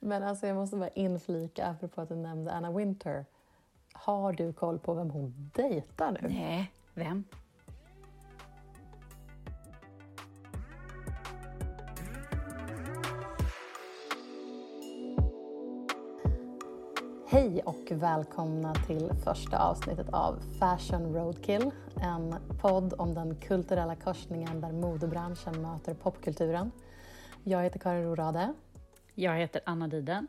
Men alltså jag måste bara inflika, apropå att du nämnde Anna Winter. Har du koll på vem hon dejtar nu? Nej, vem? Hej och välkomna till första avsnittet av Fashion Roadkill. En podd om den kulturella korsningen där modebranschen möter popkulturen. Jag heter Karin Rorade. Jag heter Anna Diden.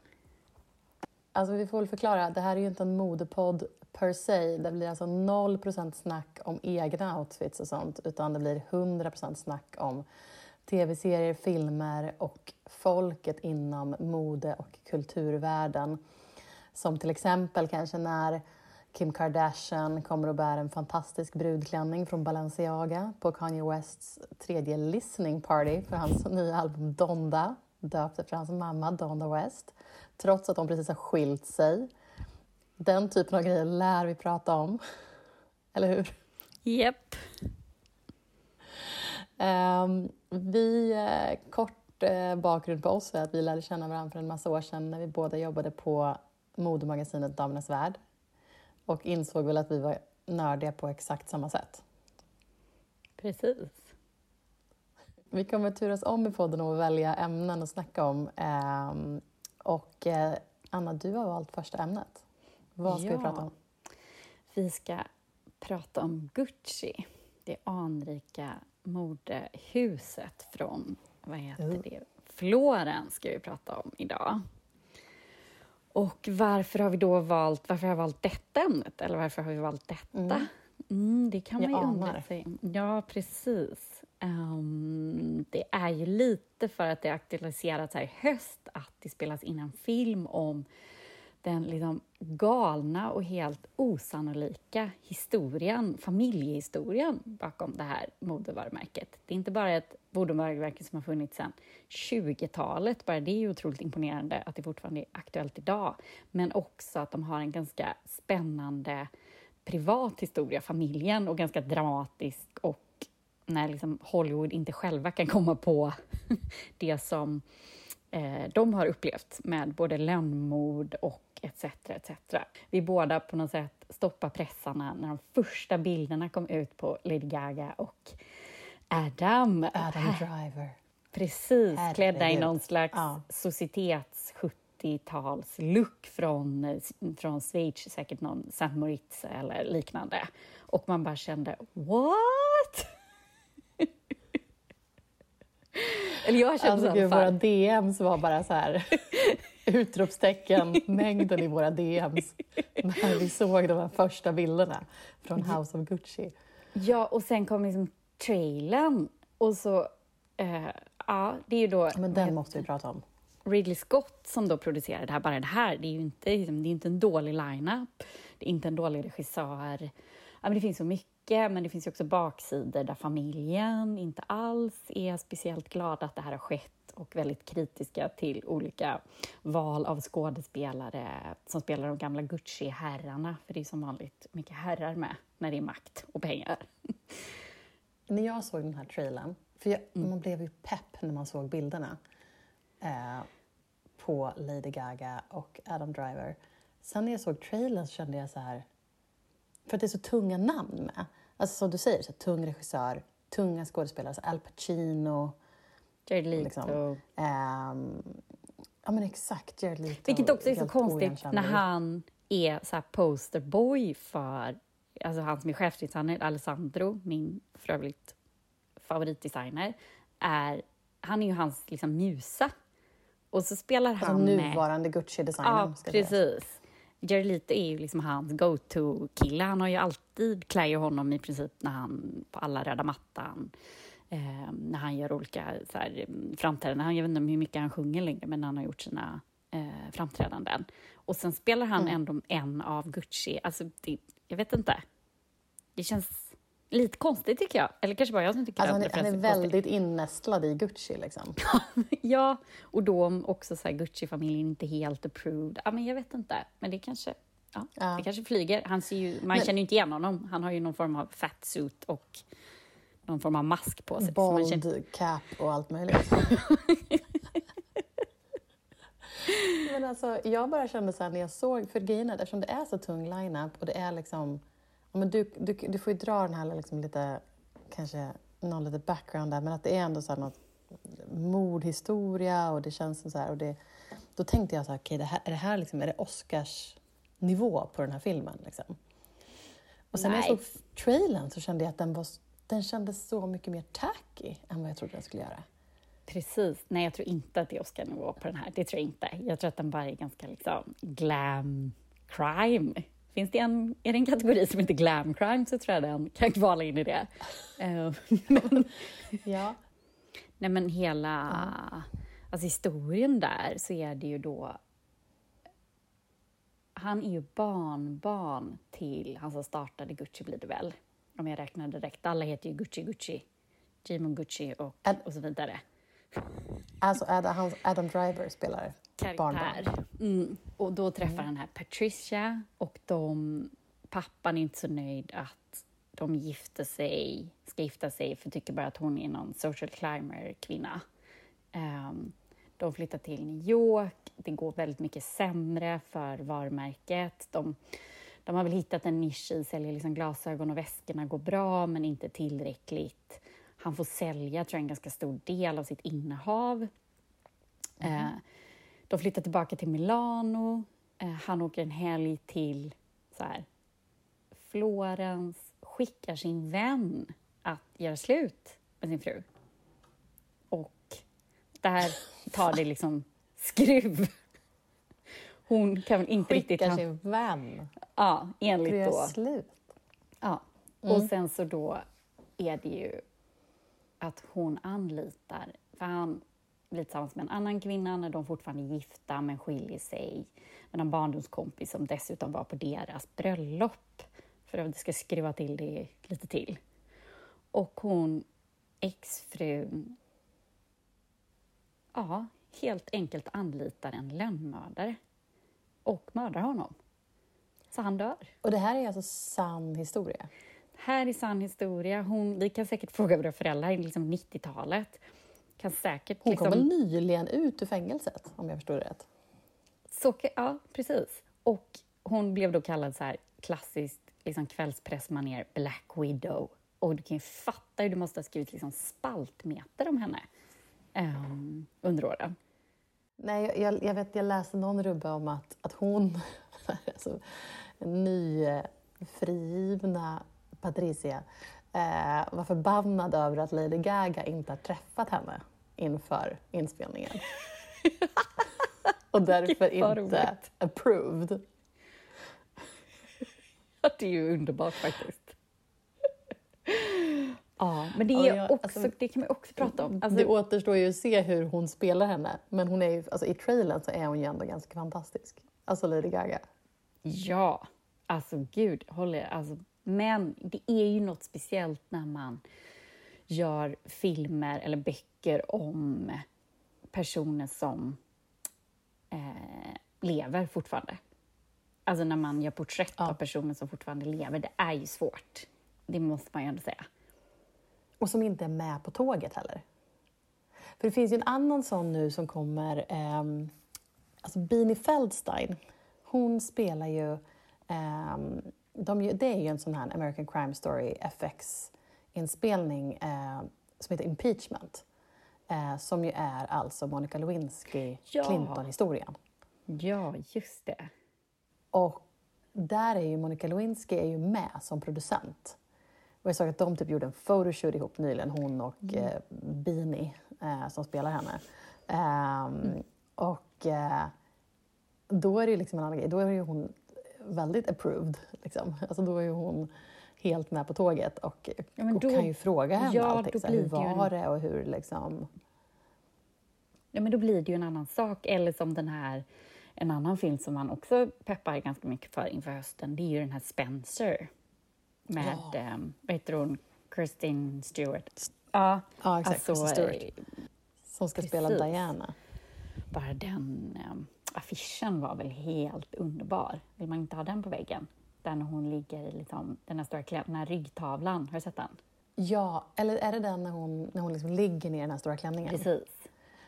Alltså vi får väl förklara, det här är ju inte en modepodd per se. Det blir alltså 0% snack om egna outfits och sånt, utan det blir 100% snack om tv-serier, filmer och folket inom mode och kulturvärlden. Som till exempel kanske när Kim Kardashian kommer och bär en fantastisk brudklänning från Balenciaga på Kanye Wests tredje listening party för hans nya album Donda, döpt efter hans mamma Donda West, trots att de precis har skilt sig. Den typen av grejer lär vi prata om, eller hur? Japp. Um, vi, eh, kort eh, bakgrund på oss är att vi lärde känna varandra för en massa år sedan när vi båda jobbade på modemagasinet Damernas Värld och insåg väl att vi var nördiga på exakt samma sätt. Precis. Vi kommer turas om i podden och välja ämnen att snacka om. Um, och eh, Anna, du har valt första ämnet. Vad ska ja. vi prata om? Vi ska prata om Gucci, det anrika modehuset från, vad heter Mm. det, Florens ska vi prata om idag. Och varför har vi då valt, varför har jag valt detta ämnet? Eller varför har vi valt detta? Mm. Mm, det kan man Jag ju undra sig. Ja, precis. Ehm, det är ju lite för att det aktualiserats här i höst att det spelas in en film om den liksom galna och helt osannolika historien, familjehistorien bakom det här modevarumärket. Det är inte bara ett modevarumärke som har funnits sedan 20-talet, bara det är ju otroligt imponerande att det fortfarande är aktuellt idag, men också att de har en ganska spännande privat historia, familjen, och ganska dramatisk och när liksom Hollywood inte själva kan komma på det som eh, de har upplevt med både lönnmord och etc. etc. Vi båda på något sätt stoppar pressarna när de första bilderna kom ut på Lady Gaga och Adam. Adam Driver. Precis, Herregud. klädda i någon slags Ja. societets 70-tals-look från, eh, från Schweiz, säkert någon St. Moritz eller liknande. Och man bara kände, what? eller jag kände Alltså så gud, våra. DMs var bara så här utropstecken, mängden i våra DMs när vi såg de här första bilderna från House of Gucci. Ja, och sen kom liksom trailern och så, eh, ja, det är ju då Men den måste vi prata om. Ridley Scott som då producerade det här, bara det här, det är ju inte, liksom, det är inte en dålig lineup, det är inte en dålig regissör. Ja, men det finns så mycket, men det finns ju också baksidor där familjen inte alls är speciellt glada att det här har skett och väldigt kritiska till olika val av skådespelare som spelar de gamla Gucci-herrarna, för det är som vanligt mycket herrar med när det är makt och pengar. När jag såg den här trailern, för jag, Mm. man blev ju pepp när man såg bilderna eh, på Lady Gaga och Adam Driver. Sen när jag såg trailern så kände jag så här, för att det är så tunga namn med. Alltså som du säger, så här, tung regissör, tunga skådespelare, så Al Pacino. Jared Leto. Liksom. Ehm, ja men exakt, Jared Leto. Vilket också är så konstigt när han är så posterboy för, alltså han som är chefdesigner, Alessandro, min för övrigt favoritdesigner, är, han är ju hans liksom musa. Och så spelar Alltså han nuvarande Gucci-designern. Ja, precis. Leto är ju liksom hans go-to-kille. Han har ju alltid klär ju honom i princip när han, på alla röda mattan, eh, när han gör olika så här, mm, framträdanden. Jag vet inte hur mycket han sjunger längre, men han har gjort sina eh, framträdanden. Och sen spelar han Mm. ändå en av Gucci. Alltså, det, jag vet inte. Det känns lite konstigt tycker jag. Eller kanske bara jag som tycker Alltså, att han, är, han är väldigt innästlad i Gucci. Liksom. Ja, och då om också så Gucci-familjen inte helt approved. Ja, men jag vet inte. Men det kanske, ja, Ja. det kanske flyger. Han ser ju, man Men- känner ju inte igen honom. Han har ju någon form av fatsuit och någon form av mask på sig. man känner, Bald cap och allt möjligt. men alltså, jag bara kände så här när jag såg, för grejen eftersom det är så tung line-up och det är liksom, men du, du, du får ju dra den här liksom lite, kanske någon lite background där, men att det är ändå så här något mordhistoria och det känns som så här, och det, då tänkte jag så här, okej, okay, det här, är det här liksom, är det Oscars nivå på den här filmen? Liksom? Och sen nice. när jag såg trailern så kände jag att den, var, den kändes så mycket mer tacky än vad jag trodde den skulle göra. Precis. Nej, jag tror inte att det är Oscar-nivå på den här. Det tror jag inte. Jag tror att den bara är ganska liksom glam crime. Finns det en, är det en kategori som heter glam crime så tror jag den kan kvala in i det. Eh, men, ja. Nej, men hela ja. alltså historien där så är det ju då han är ju barnbarn till han som startade Gucci blir det väl, om jag räknar direkt. Alla heter ju Gucci Gucci, Jimon Gucci och, och så vidare. Alltså Adam, Adam Driver spelar barnbarn. Mm. Och då träffar mm. han här Patricia och de, pappan är inte så nöjd att de gifter sig, ska gifta sig för tycker bara att hon är någon social climber-kvinna. Um, de flyttar till New York, det går väldigt mycket sämre för varumärket. De, de har väl hittat en nisch i säljer liksom glasögon och väskorna går bra men inte tillräckligt. Han får sälja tror jag, en ganska stor del av sitt innehav. Mm. Eh, de flyttar tillbaka till Milano. Eh, han åker en helg till så här, Florens, skickar sin vän att göra slut med sin fru. Och där tar det liksom skruv. Hon kan väl inte skickar riktigt... Skickar sin vän? Ja, enligt då... slut? Ja. Mm. Och sen så då är det ju att hon anlitar, för han blir tillsammans med en annan kvinna när de fortfarande är gifta men skiljer sig. med en barndomskompis som dessutom var på deras bröllop för att det ska skruva till det lite till. Och hon, exfrun, ja, helt enkelt anlitar en lönnmördare och mördar honom. Så han dör. Och det här är alltså sann historia? Här är sann historia. Hon, vi kan säkert fråga våra föräldrar i liksom 90-talet. Kan säkert, hon liksom, kom väl nyligen ut ur fängelset, om jag förstår det rätt? Så, ja, precis. Och hon blev då kallad så här klassiskt liksom kvällspressmanér Black Widow. Och du kan ju fatta hur du måste ha skrivit liksom spaltmeter om henne um, under åren. Nej, jag, jag, vet, jag läste någon rubba om att, att hon, alltså, nyfrigivna Patricia eh, var förbannad över att Lady Gaga inte har träffat henne inför inspelningen. Och därför inte approved. det är ju underbart faktiskt. Ja, men det, är ja, också, alltså, det kan man också prata om. Alltså, det återstår ju att se hur hon spelar henne, men hon är ju, alltså, i trailern så är hon ju ändå ganska fantastisk. Alltså Lady Gaga. Ja, alltså gud, håller, alltså, men det är ju något speciellt när man gör filmer eller böcker om personer som eh, lever fortfarande. Alltså när man gör porträtt ja. av personer som fortfarande lever. Det är ju svårt. Det måste man ju ändå säga. Och som inte är med på tåget heller. För det finns ju en annan sån nu som kommer, eh, alltså Beanie Feldstein. Hon spelar ju eh, de, det är ju en sån här American Crime Story FX-inspelning eh, som heter Impeachment. Eh, som ju är alltså Monica Lewinsky ja. Ja, just det. Och där är ju Monica Lewinsky är ju med som producent. Och jag såg att de typ gjorde en photoshoot ihop nyligen, hon och mm. eh, Beanie eh, som spelar henne. Um, mm. Och eh, då är det ju liksom en annan grej. Då är ju hon väldigt approved. Liksom. Alltså då är hon helt med på tåget och, ja, och kan ju fråga henne ja, allting. Så hur var det och hur liksom... Ja, men då blir det ju en annan sak. Eller som den här, en annan film som man också peppar ganska mycket för inför hösten, det är ju den här Spencer med, ja. um, vad heter hon, Kristen Stewart. Ja, ja exakt. Alltså, Stewart. Som ska precis. spela Diana. Bara den um, affischen var väl helt underbar. Vill man inte ha den på väggen? Där när hon ligger i liksom, den här stora den här ryggtavlan. Har du sett den? Ja, eller är det den när hon, när hon liksom ligger ner i den här stora klänningen? Precis.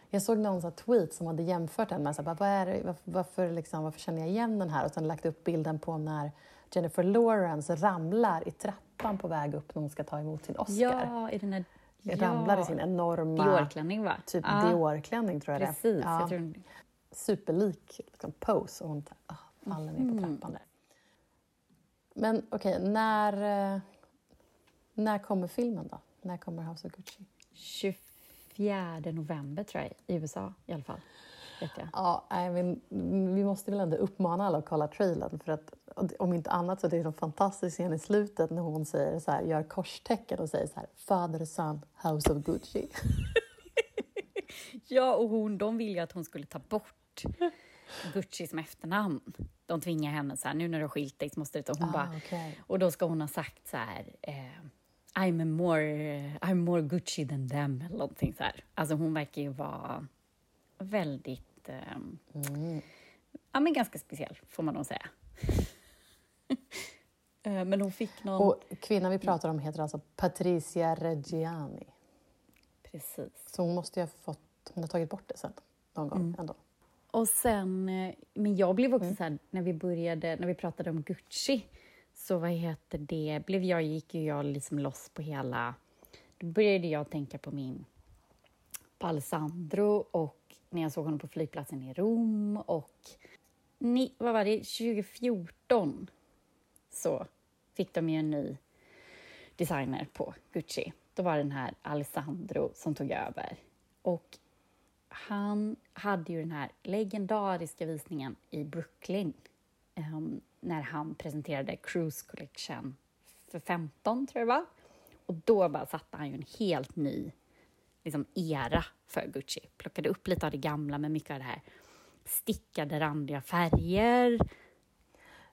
Jag såg någon så tweet som hade jämfört den med så här, vad är det, varför, varför, liksom, varför känner jag igen den här? Och sen lagt upp bilden på när Jennifer Lawrence ramlar i trappan på väg upp när hon ska ta emot sin Oscar. Ja, i den. Ja. Ramlar i sin enorma... Diorklänning, va? Typ ja. Dior-klänning, tror jag Precis, det ja. jag tror... Superlik liksom, pose och hon oh, faller ner på trappan där. Men okej, okay, när, eh, när kommer filmen då? När kommer House of Gucci? 24 november tror jag, i USA i alla fall. Ja, I mean, vi måste väl ändå uppmana alla att kolla trailern för att om inte annat så är det en fantastisk scen i slutet när hon säger så här, gör korstecken och säger så här Father, son, House of Gucci. ja, och hon, de ville ju att hon skulle ta bort Gucci som efternamn. De tvingar henne så här, nu när du har skilt dig så måste du ta... Hon ah, bara, okay. Och då ska hon ha sagt så här, eh, I'm, more, I'm more Gucci than them, eller någonting så här. Alltså hon verkar ju vara väldigt... Eh, mm. Ja, men ganska speciell, får man nog säga. Eh, men hon fick någon... Och kvinnan vi pratar om heter alltså Patricia Reggiani. Precis. Så hon måste ju ha fått... Hon har tagit bort det sen, någon gång mm. ändå. Och sen... Eh, men jag blev också mm. så här, när vi började, när vi pratade om Gucci, så vad heter det, blev jag, gick ju jag liksom loss på hela... Då började jag tänka på min på Alessandro och när jag såg honom på flygplatsen i Rom och ni, vad var det, 2014 så fick de ju en ny designer på Gucci. Då var det den här Alessandro som tog över. Och han hade ju den här legendariska visningen i Brooklyn um, när han presenterade Cruise Collection för 15, tror jag det var. Och då bara satte han ju en helt ny liksom, era för Gucci. Plockade upp lite av det gamla med mycket av det här stickade randiga färger.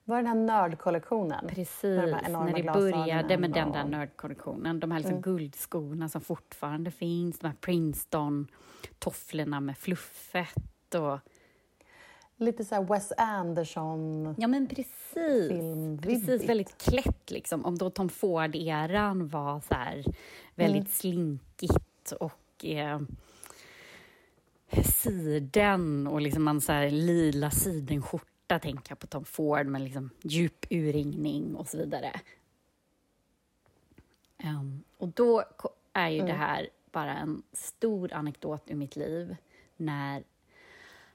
Var den här nördkollektionen? Precis, när det började med den där nördkollektionen. De här liksom mm. guldskorna som fortfarande finns, de här Princeton-tofflorna med fluffet och Lite så Wes Anderson Ja, men precis. Precis, väldigt klätt liksom. Om då Tom Ford-eran var så här väldigt mm. slinkigt och eh, siden och liksom en så här lila sidenskjorta tänker jag på Tom Ford med liksom djup urringning och så vidare. Um, och då är ju mm. det här bara en stor anekdot ur mitt liv när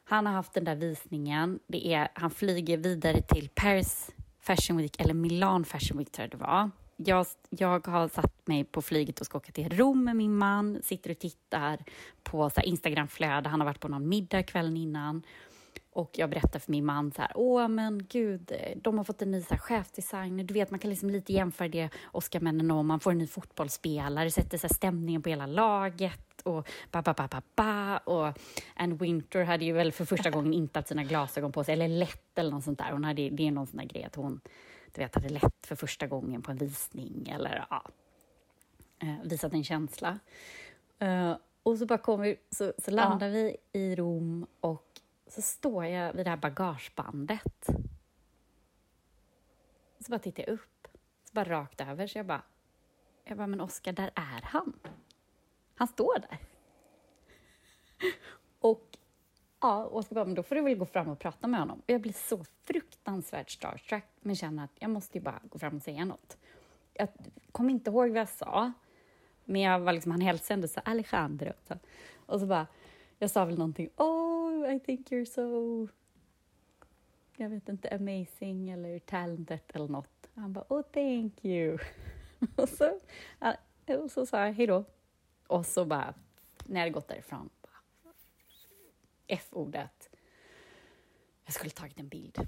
han har haft den där visningen. Det är, han flyger vidare till Paris Fashion Week, eller Milan Fashion Week tror jag det var jag, jag har satt mig på flyget och ska åka till Rom med min man, sitter och tittar på Instagramflöde, han har varit på någon middag kvällen innan. Och jag berättar för min man så här, åh men gud, de har fått en ny så här, chefsdesigner, du vet man kan liksom lite jämföra det Oscarmännen och man får en ny fotbollsspelare, sätter så här, stämningen på hela laget och ba, ba, ba, ba, ba. Och Anne Winter hade ju väl för första gången inte haft sina glasögon på sig, eller lätt eller något sånt där, hon hade, det är någon sån där grej att hon du vet, hade lätt för första gången på en visning eller ja, eh, visat en känsla. Uh, och så bara kommer så, så landar vi i Rom och så står jag vid det här bagagebandet. Så bara tittar jag upp, så bara rakt över, så jag bara, jag bara, men Oskar, där är han. Han står där. Och Ja, Oskar bara, men då får du väl gå fram och prata med honom. Och jag blir så fruktansvärt starstruck, men känner att jag måste ju bara gå fram och säga något. Jag kommer inte ihåg vad jag sa, men jag var liksom, han hälsade ändå så Alejandro. Och så bara, jag sa väl någonting, oh, I think you're so, jag vet inte, amazing eller talented eller något. Han bara, oh, thank you. och, så, och så sa jag hej då. Och så bara, när jag gått därifrån, F-ordet. Jag skulle tagit en bild.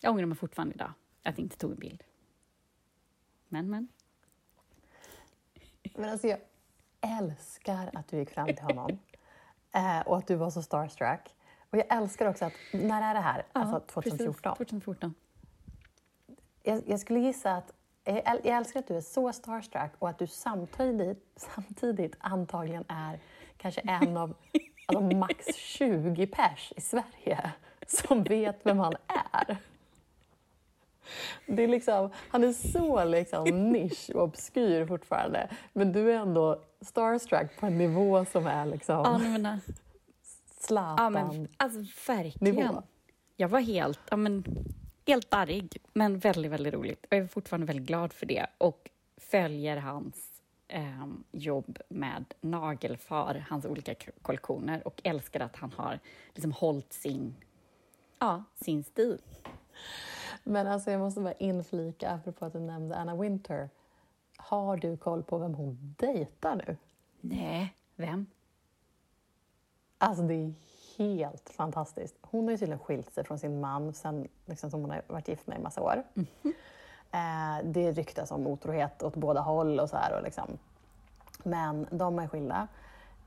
Jag ångrar mig fortfarande idag att jag inte tog en bild. Men, men. Men alltså, jag älskar att du gick fram till honom eh, och att du var så starstruck. Och jag älskar också att, när är det här? Ja, alltså 2014? Precis, 2014. Jag, jag, skulle gissa att, jag, jag älskar att du är så starstruck och att du samtidigt, samtidigt antagligen är kanske en av alltså max 20 pers i Sverige som vet vem han är. Det är liksom, han är så liksom nisch och obskyr fortfarande, men du är ändå starstruck på en nivå som är liksom... Ja, men, Zlatan. Ja, men alltså verkligen. Nivå. Jag var helt, ja, men, helt darrig, men väldigt, väldigt roligt. Och jag är fortfarande väldigt glad för det och följer hans eh, jobb med nagelfar, hans olika kollektioner och älskar att han har liksom hållit sin, ja, sin stil. Men alltså jag måste bara inflika, apropå att du nämnde Anna Winter. Har du koll på vem hon dejtar nu? Nej, vem? Alltså det är helt fantastiskt. Hon har ju tydligen skilt sig från sin man sen liksom, som hon har varit gift med i massa år. Eh, det ryktas om otrohet åt båda håll och så här. Och liksom. Men de är skilda.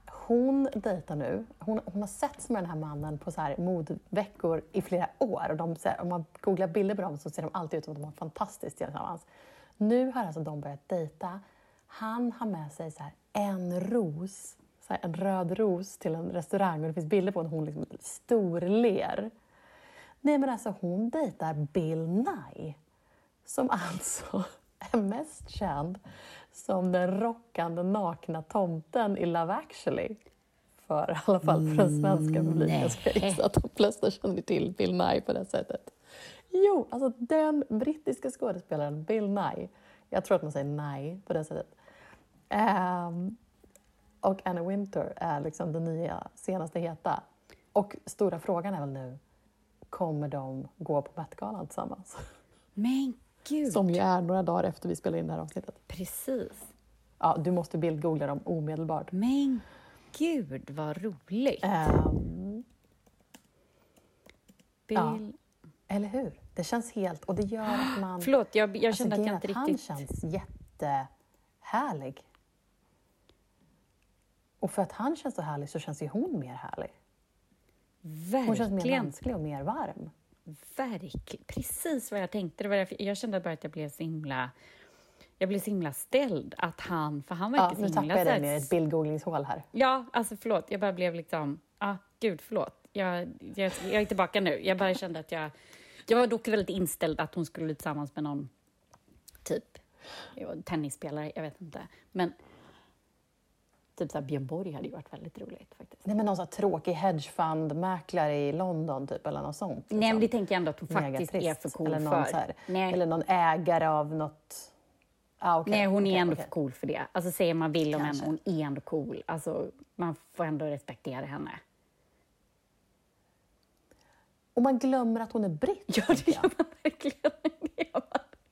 Hon dejtar nu. Hon, hon har setts med den här mannen på så här modveckor i flera år. Och de, här, om man googlar bilder på dem så ser de alltid ut som att de har fantastiskt tillsammans. Nu har alltså de börjat dejta. Han har med sig så här en ros, så här en röd ros till en restaurang och det finns bilder på när hon liksom storler. Nej men alltså hon dejtar Bill Nye som alltså är mest känd som den rockande nakna tomten i Love actually. För i alla fall för den svenska publiken. Jag ska gissa att de flesta känner till Bill Nye på det sättet. Jo, alltså den brittiska skådespelaren Bill Nye. Jag tror att man säger Nye på det sättet. Ehm, och Anna Winter är liksom den nya senaste heta. Och stora frågan är väl nu, kommer de gå på Met-galan tillsammans? Men gud! Som ju är några dagar efter vi spelar in det här avsnittet. Precis. Ja, du måste bildgoogla dem omedelbart. Men gud, vad roligt! Ehm, Bill... ja. eller hur? Det känns helt... Och det gör att man... Förlåt, jag, jag Alltså, kände att grejen jag inte att riktigt... Han känns jättehärlig. Och för att han känns så härlig så känns ju hon mer härlig. Hon känns mer Verkligen. mänsklig och mer varm. Verkligen. Precis vad jag tänkte. Det var därför, jag kände bara att jag blev så himla... Jag blev så himla ställd att han... För han Ja, verkar nu så himla... jag så dig här- ner ett bildgooglingshål här. Ja, alltså förlåt. Jag bara blev liksom... Ah, gud, förlåt. Jag, jag, jag är tillbaka nu. Jag bara kände att jag... Jag var dock väldigt inställd att hon skulle bli tillsammans med någon typ jag tennisspelare, jag vet inte. Men typ så här, Björn Borg hade ju varit väldigt roligt faktiskt. Nej, men någon sån här tråkig hedgefund-mäklare i London typ, eller något sånt. Nej, men det liksom. tänker jag ändå att hon faktiskt är för cool eller någon för. Så här. Eller någon ägare av något... Ah, okej, Nej, hon är okej, ändå okej. för cool för det. Alltså säger man vill om henne, hon är ändå cool. Alltså, man får ändå respektera henne. Och man glömmer att hon är britt. Ja, det gör man verkligen. Det.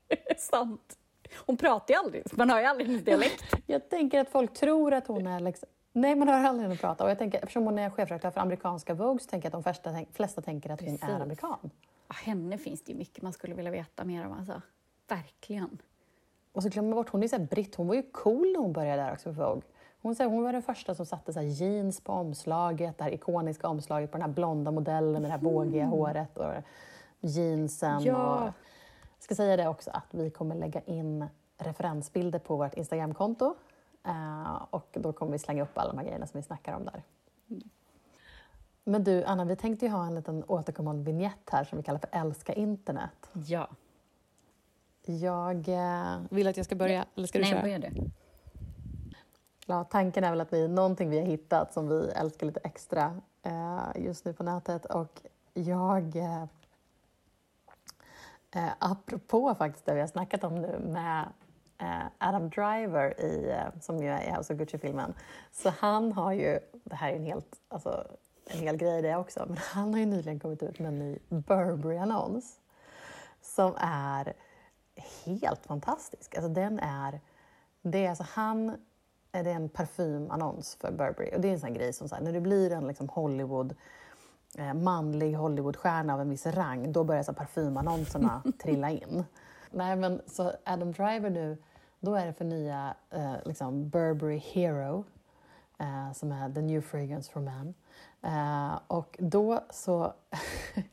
Det är sant. Hon pratar ju aldrig, man hör ju aldrig hennes dialekt. Jag tänker att folk tror att hon är... Liksom, nej, man hör aldrig henne prata. Och jag tänker, eftersom hon är chefredaktör för amerikanska Vogue så tänker jag att de flesta, tänk- flesta tänker att hon Precis. är amerikan. Ja, henne finns det ju mycket man skulle vilja veta mer om. Alltså. Verkligen. Och så glömmer man bort, hon är så britt. Hon var ju cool när hon började där också för Vogue. Hon, så här, hon var den första som satte så här jeans på omslaget, det här ikoniska omslaget på den här blonda modellen med det här vågiga håret och jeansen. Ja. Och, jag ska säga det också att vi kommer lägga in referensbilder på vårt Instagramkonto. Eh, och då kommer vi slänga upp alla de här grejerna som vi snackar om där. Men du, Anna, vi tänkte ju ha en liten återkommande vignett här som vi kallar för Älska internet. Ja. Jag eh, vill att jag ska börja, eller ska du Nej, köra? börja du. Ja, tanken är väl att vi någonting vi har hittat som vi älskar lite extra eh, just nu på nätet. Och jag, eh, eh, apropå faktiskt det vi har snackat om nu med eh, Adam Driver, i, eh, som ju är i House of Gucci-filmen. Så han har ju, det här är en, helt, alltså, en hel grej det också, men han har ju nyligen kommit ut med en ny Burberry-annons som är helt fantastisk. Alltså den är, det är alltså han, eh, är en parfymannons för Burberry och det är en sån här grej som så här, när du blir en liksom Hollywood manlig Hollywoodstjärna av en viss rang, då börjar så parfymannonserna trilla in. Nej men så Adam Driver nu, då är det för nya eh, liksom Burberry Hero eh, som är the new fragrance for men. Eh, och då så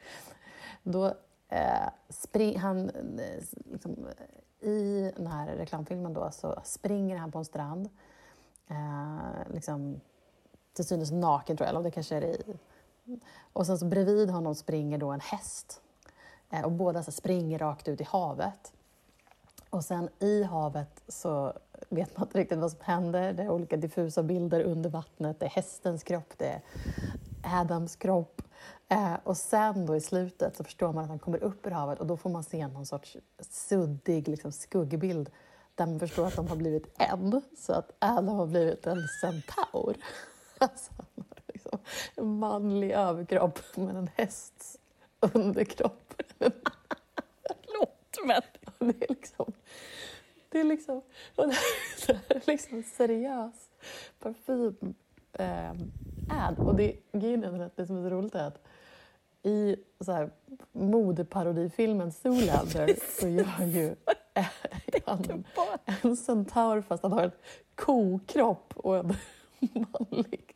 då eh, spring, han, eh, liksom, eh, i den här reklamfilmen då så springer han på en strand. Eh, liksom, till synes naken tror jag, eller det kanske är i. Och sen så bredvid honom springer då en häst. Eh, och båda så springer rakt ut i havet. Och sen i havet så vet man inte riktigt vad som händer. Det är olika diffusa bilder under vattnet. Det är hästens kropp, det är Adams kropp. Eh, och sen då i slutet så förstår man att han kommer upp ur havet och då får man se någon sorts suddig liksom, skuggbild där man förstår att de har blivit en, så att Adam har blivit en centaur. Alltså, en manlig överkropp med en hästs underkropp. Förlåt, men... Det är liksom... Det är liksom, och det här är liksom seriös parfym eh, ad. Och det, grejen det som är så roligt är att i så här, modeparodifilmen Zoolander så gör ju han en, en centaur fast han har en kokropp och en manlig...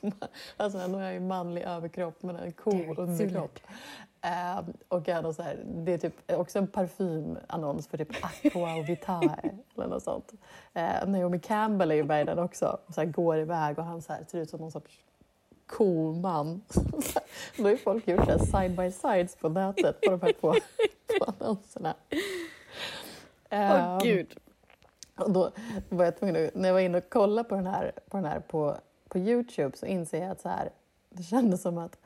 Alltså han har ju manlig överkropp men en ko-underkropp. Eh, och är så här, det är typ också en parfymannons för typ Aqua Vitae eller något sånt. Eh, Naomi Campbell är ju med i den också och så här, går iväg och han så här, ser ut som någon sorts koman. Då har ju folk gjort så side by sides på nätet på de här två, annonserna. Åh oh, gud. Och då var jag tvungen att, när jag var inne och kollade på den här på, den här på, på Youtube så inser jag att så här, det kändes som att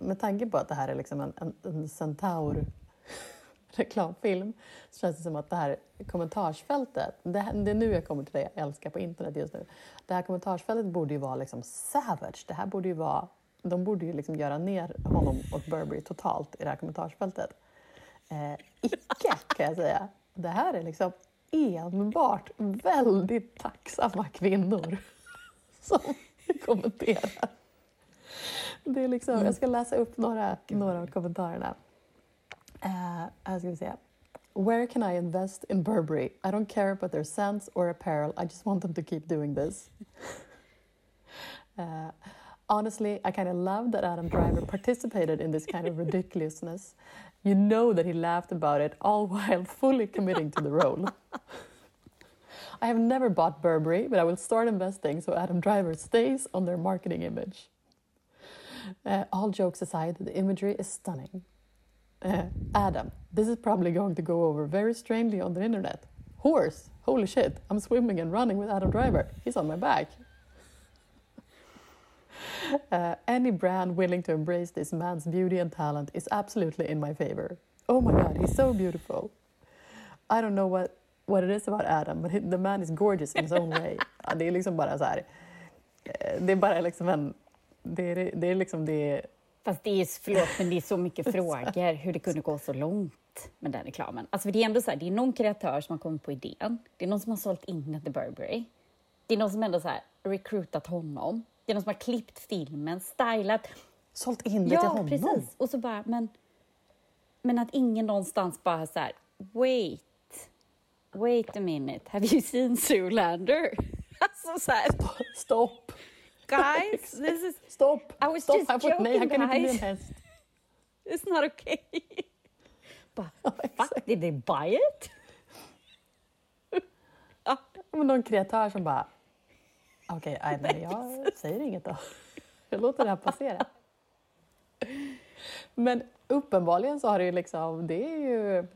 med tanke på att det här är liksom en, en, en centaur reklamfilm så känns det som att det här kommentarsfältet, det, det är nu jag kommer till det jag älskar på internet just nu. Det här kommentarsfältet borde ju vara liksom savage. Det här borde ju vara, de borde ju liksom göra ner honom och Burberry totalt i det här kommentarsfältet. Eh, icke kan jag säga. Det här är liksom enbart väldigt tacksamma kvinnor som kommenterar. Det är liksom, Jag ska läsa upp några, några av kommentarerna. Uh, här ska vi se. Where can I invest in Burberry? I don't care about their scents or apparel. I just want them to keep doing this. Uh, honestly, I kind of love that Adam Driver participated in this kind of ridiculousness. You know that he laughed about it, all while fully committing to the role. I have never bought Burberry, but I will start investing so Adam Driver stays on their marketing image. Uh, all jokes aside, the imagery is stunning. Uh, Adam, this is probably going to go over very strangely on the internet. Horse, holy shit, I'm swimming and running with Adam Driver. He's on my back. Uh, any brand willing to embrace this man's beauty and talent is absolutely in my favor. Oh my god, he's so beautiful. I don't know what, what it is about Adam, but he, the man is gorgeous in his own way. det är liksom bara så här, eh, det är bara liksom en det är, det är liksom det... Fast det är, förlåt, men det är så mycket frågor hur det kunde gå så långt med den reklamen. Alltså för det är ändå så här, det är någon kreatör som har kommit på idén. Det är någon som har sålt in till Burberry. Det är någon som ändå så här recruitat honom. Det är någon som har klippt filmen, stylat. Sålt in det ja, till honom? Ja, precis. Och så bara, men, men att ingen någonstans bara så här, wait, wait a minute, have you seen Zoolander? Alltså så här. Stopp guys, this is... Stopp! I was Stopp, just han joking, nej, han kan guys. inte bli en häst. It's not okay. Bara, fuck, did they buy it? ja. Men någon kreatör som bara, okej, okay, nej, jag säger inget då. Jag låter det här passera. Men uppenbarligen så har det ju liksom, det är ju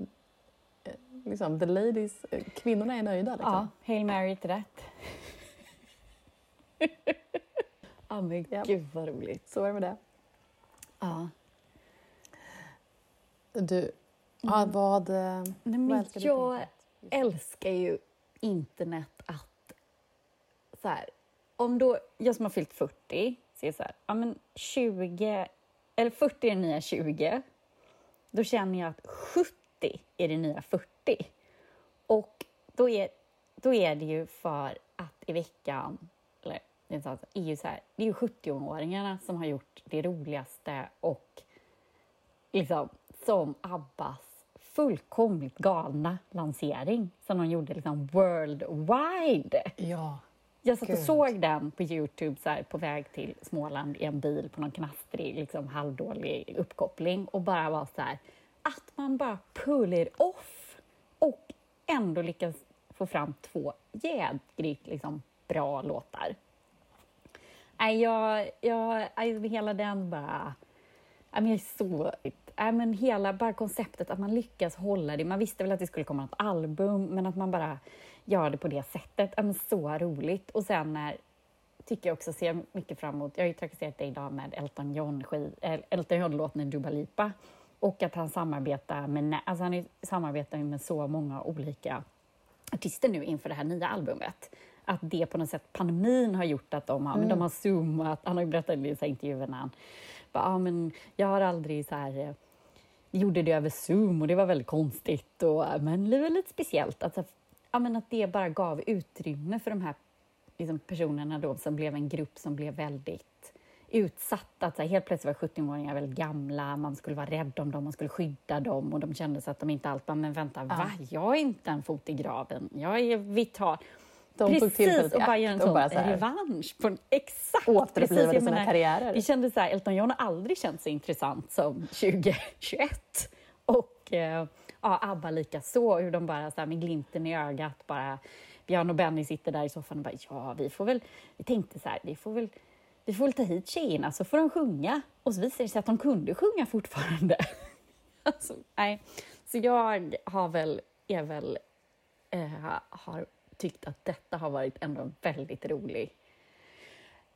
liksom the ladies, kvinnorna är nöjda. Liksom. Ja, Hail Mary till rätt. Ja, men ja. gud vad roligt. Så är det med det. Ja. Du, mm. ja, vad, eh, Nej, men vad älskar du Jag älskar ju internet att... Så här, om då, jag som har fyllt 40 ser så här, ja men 20, eller 40 är det nya 20. Då känner jag att 70 är det nya 40. Och då är, då är det ju för att i veckan det är ju så här, det är ju 70-åringarna som har gjort det roligaste och liksom som Abbas fullkomligt galna lansering som de gjorde liksom worldwide. Ja. Jag satt och såg den på Youtube så här, på väg till Småland i en bil på någon knastrig, liksom, halvdålig uppkoppling och bara var så här, att man bara pull it off ändå lyckas få fram två jädrigt liksom, bra låtar. Nej, jag, jag, hela den bara... Jag är så... Nej, men hela bara konceptet att man lyckas hålla det. Man visste väl att det skulle komma ett album, men att man bara gör det på det sättet. Ja, så roligt. Och sen när tycker jag också ser mycket fram emot. Jag har ju trakasserat dig idag med Elton John, eh, Elton John-låten Dua Lipa och att han samarbetar med, alltså han samarbetar med så många olika artister nu inför det här nya albumet. Att det på något sätt, pandemin har gjort att de har, mm. men de har zoomat. Han har ju berättat i intervjuer när han bara, ah, men jag har aldrig så här eh, gjorde det över Zoom och det var väldigt konstigt, och, men det var lite speciellt. Alltså, ja, men att det bara gav utrymme för de här liksom, personerna då, som blev en grupp som blev väldigt utsatt. Att, helt plötsligt var 17-åringar väldigt gamla, man skulle vara rädd om dem, man skulle skydda dem och de kände sig att de inte allt men vänta, ja. va? Jag är inte en fot i graven, jag är vital. De precis, och bara göra en sån bara så här, revansch. På en, exakt! Återupplivade sina karriärer. Vi kände så här, Elton John har aldrig känt så intressant som 2021. Och eh, ja, ABBA lika så hur de bara så här, med glimten i ögat bara Björn och Benny sitter där i soffan och bara ja, vi får väl, vi tänkte så här, vi får väl vi får väl ta hit tjejerna så får de sjunga. Och så visade det sig att de kunde sjunga fortfarande. alltså, nej. Så jag har väl, är väl, eh, har tyckt att detta har varit ändå en väldigt rolig,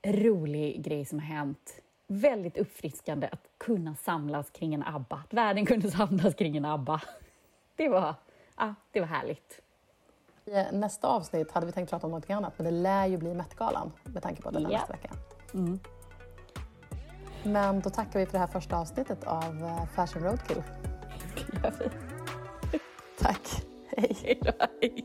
rolig grej som har hänt. Väldigt uppfriskande att kunna samlas kring en ABBA, att världen kunde samlas kring en ABBA. Det var, ja, det var härligt. I nästa avsnitt hade vi tänkt prata om något annat, men det lär ju bli Met-galan med tanke på att det är yeah. nästa vecka. Mm. Men då tackar vi för det här första avsnittet av eh, Fashion Roadkill. Tack. Hej. Hej.